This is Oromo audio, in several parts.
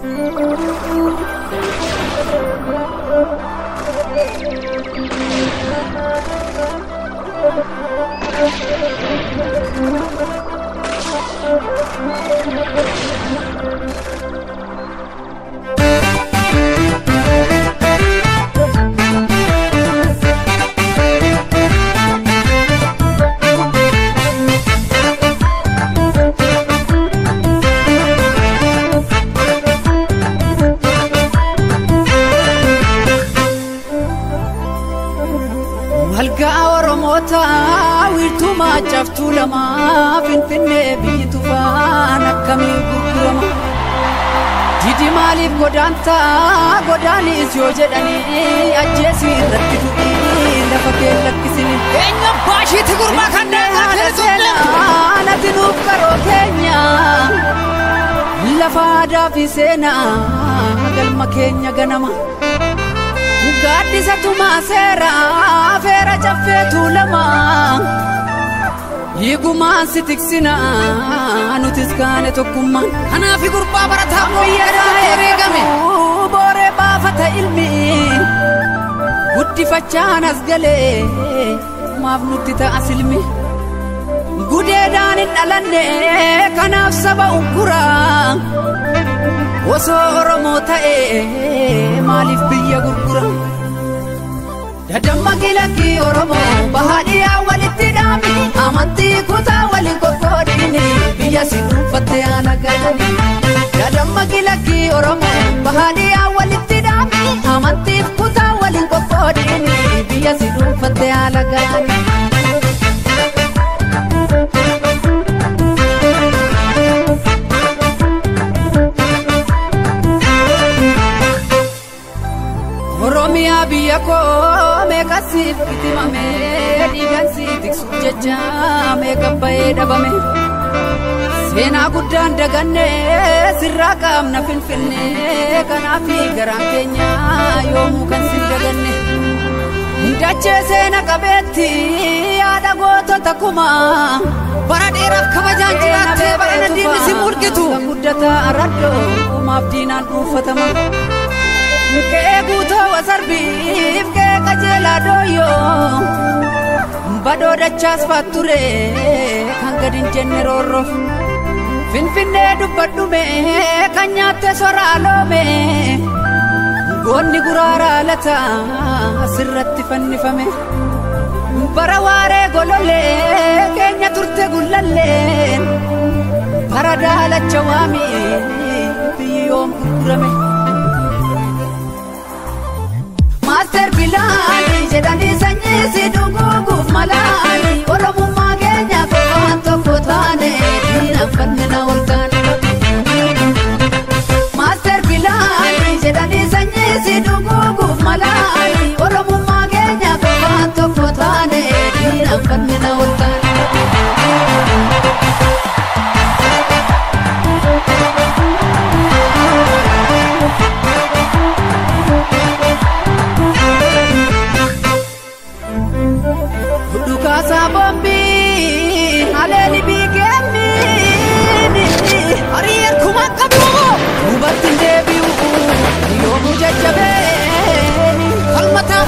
Thank you. Wiirtuu maacaftuu lamaa Finfinnee biyyi tufaan akkamii gurgurama. Didi maaliif godaantaa godaanis yoo jedhanii ajjeesii irratti du'ii lafa kee lakkisini. Eenyu baashiitti gurbaa kan Haala seenaa natti nuuf qaroo keenya lafa aadaa fi seenaa galma keenya ganama. Gaaddisa tumaa seeraa feera caffeetu lama Hiigumaan si tiksina nutis kaane tokkummaan Kanaafi gurbaa barataa Fayyadaa eegame. eegamu booree baafata ilmi. Guddifachaan as galee maaf nutti ta'a silmi Gudeedaan hin dhalanne kanaaf saba ugguraa Osoo Oromoo ta'ee maaliif biyya gurgura? Dadamma lakkii Oromoo bahaadhiyaa walitti dhaami amantii kutaa waliin qoqqoodini biyya si dhuunfattee haala galani. Dadamma lakkii Oromoo bahaadhiyaa walitti dhaami amantii kutaa waliin qoqqoodini biyya si dhuunfattee haala galani. Meeqa siif itimame dhiigan si tiksuuf jecha meeqa bahee dhabame. Seenaa guddaan daganne sirraa qaamna finfinne kanaaf garaan keenya yoomuu kan sin daganne. Dachee seena qabeetti yaada gootota kumaa. Bara dheeraaf kabajaan jiraattee bara nadhiinni si mul'itu. Guddataa raddoo maaf diinaan dhuunfatama. Kee guutoo wasarbiif kee qajeelaa dooyyoo badoo dachaas faatture kan gadi hin jenne roorroof finfinnee dubbadhume kan nyaatte soraa loome goonni guraaraa lata asirratti fannifame bara waaree golollee keenya turte gullalleen bara daalacha waamii biyyi yoom gurgurame. Maaster Bilaani jedhanii sanyii si dhuguuguuf malaani Oromummaa keenya qofaan tokko taane diinaan fannina ol taane. Maaster Bilaani jedhanii sanyii si dhuguuguuf malaani Oromummaa keenya qofaan tokko taane diinaan fannina ol taane.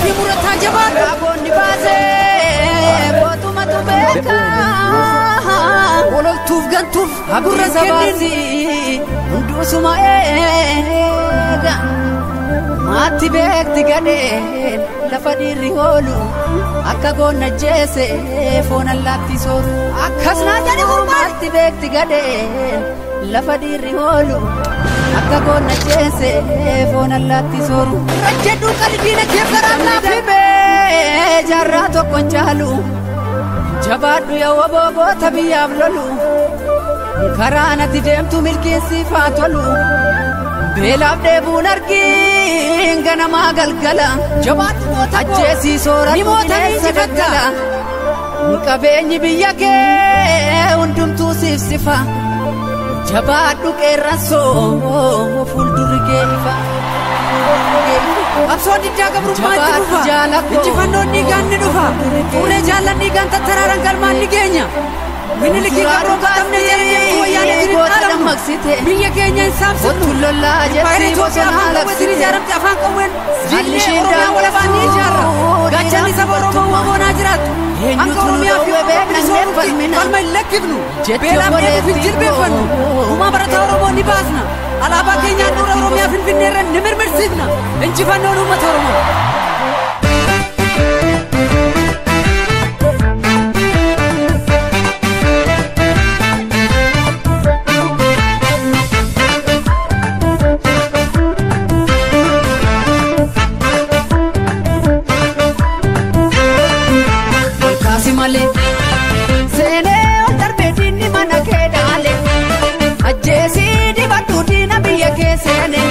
Fi murataa jabaadha. raagoonni baasee mootumatu beeka Ololtuuf gantuuf haburra sabaasi hunduusuma eega maatti beekti gadheen lafa dhiirri hoolu akka goonna jeese foon allaatti sooru Akkas naa gurbaan. maatti beekti gadheen lafa dhiirri hoolu akka goona ceese foon allaatti sooru jedhu qalbiina keessa dafee jaarraa tokkon caalu jabaadhu yoo booboota biyyaaf lolu karaa natti deemtu milkeessiifaa tolu beelaaf dheebuun argiin ganamaa galgala jabaattu ajjeesii sooratu bineensa daggala qabeenyi biyya kee hundumtuu siif sifa. Jabaadhu qeerransoo fuuldurri kee ifa. Qabsoon diddaa gabrummaa itti Jabaatu dhufa. Injifannoon dhiigaan ni dhufa. Fuulee jaallan dhiigaan tattaraaran galmaan ni geenya. Minilikii gabroo katamne jedhamee wayyaanee qabsite biyya keenya isaaf sittu lollaa jettii bosona laksite jaaramti afaan qawween biyyi Oromiyaa wala baatee ijaarra gachanni saba Oromoo mokonaa jiraattu hanga Oromiyaa fi bilisootti falma hin lakkifnu beelaa beekuuf hin jilbeeffannu uumaa barataa Oromoo ni baasna alaabaa keenyaan dura Oromiyaa finfinneerra ni mirmirsiifna injifannoo uummata Oromoo. Biyya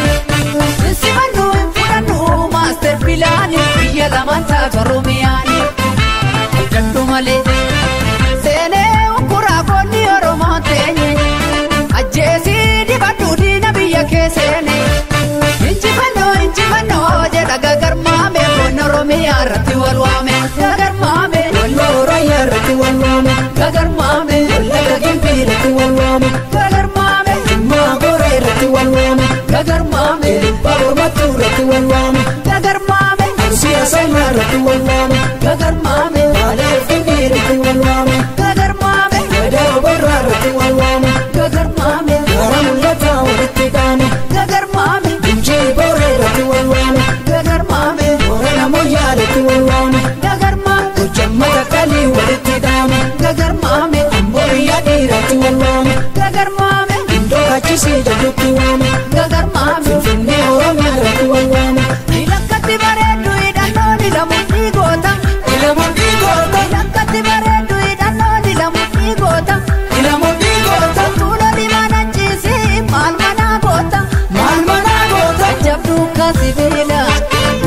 Indoo Kachisii jedhutti waame. gagarmaame Finfinnee Oromiyaa irratti wal waame. ilakkatti bareeddu hidhannoon ilamuun dhiigoota Ilamuun dhiigoota. ilakkatti bareeddu hidhannoon ilamuun dhiigoota Ilamuun dhiigoota. tuula dibaana ciisi maal manaa goota Maal manaa goota. jabduu kaasibiila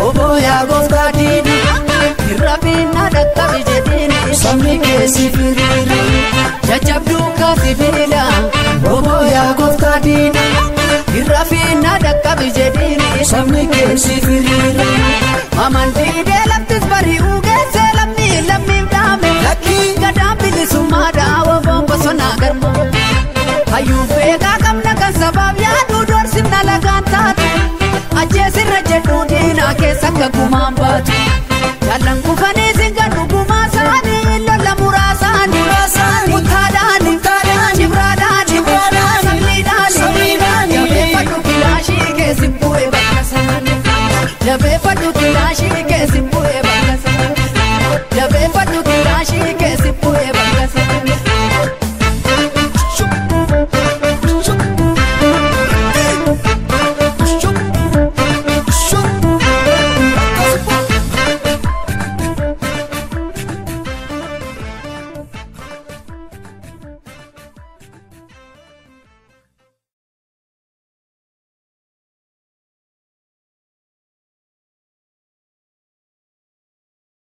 oboo yaa gooftaa diini irra biinna dhaqqabi jedhiini Sabni keessi firiira. jajjabduu kaasibiila oboo yaa gooftaa diini irra biinna dhaqqabi jedhiini Sabni keessi firiira. amantii deelattis bari'uu geessee lammii lammiif dhaame Lakkii. gadaan bilisummaa dhaawwa bombosonaa garma hayyuu beekaa qabna kan sabaaf yaaduu doorsifna lagaan taatu ajjeesirra jedhuu diinaa keessa akka gumaan baatu